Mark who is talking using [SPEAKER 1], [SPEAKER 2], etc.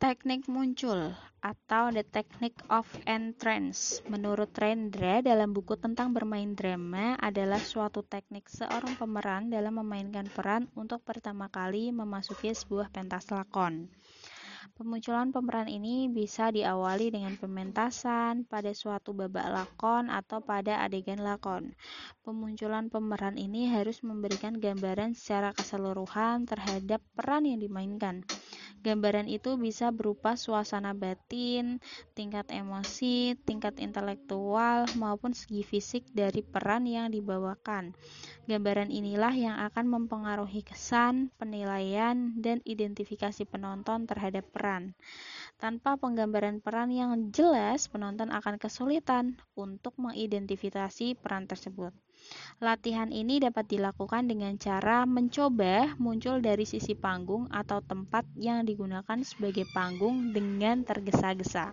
[SPEAKER 1] Teknik muncul atau the technique of entrance menurut Rendra dalam buku tentang bermain drama adalah suatu teknik seorang pemeran dalam memainkan peran untuk pertama kali memasuki sebuah pentas lakon. Pemunculan pemeran ini bisa diawali dengan pementasan pada suatu babak lakon atau pada adegan lakon. Pemunculan pemeran ini harus memberikan gambaran secara keseluruhan terhadap peran yang dimainkan. Gambaran itu bisa berupa suasana batin, tingkat emosi, tingkat intelektual, maupun segi fisik dari peran yang dibawakan. Gambaran inilah yang akan mempengaruhi kesan, penilaian, dan identifikasi penonton terhadap peran. Tanpa penggambaran peran yang jelas, penonton akan kesulitan untuk mengidentifikasi peran tersebut. Latihan ini dapat dilakukan dengan cara mencoba muncul dari sisi panggung atau tempat yang digunakan sebagai panggung dengan tergesa-gesa.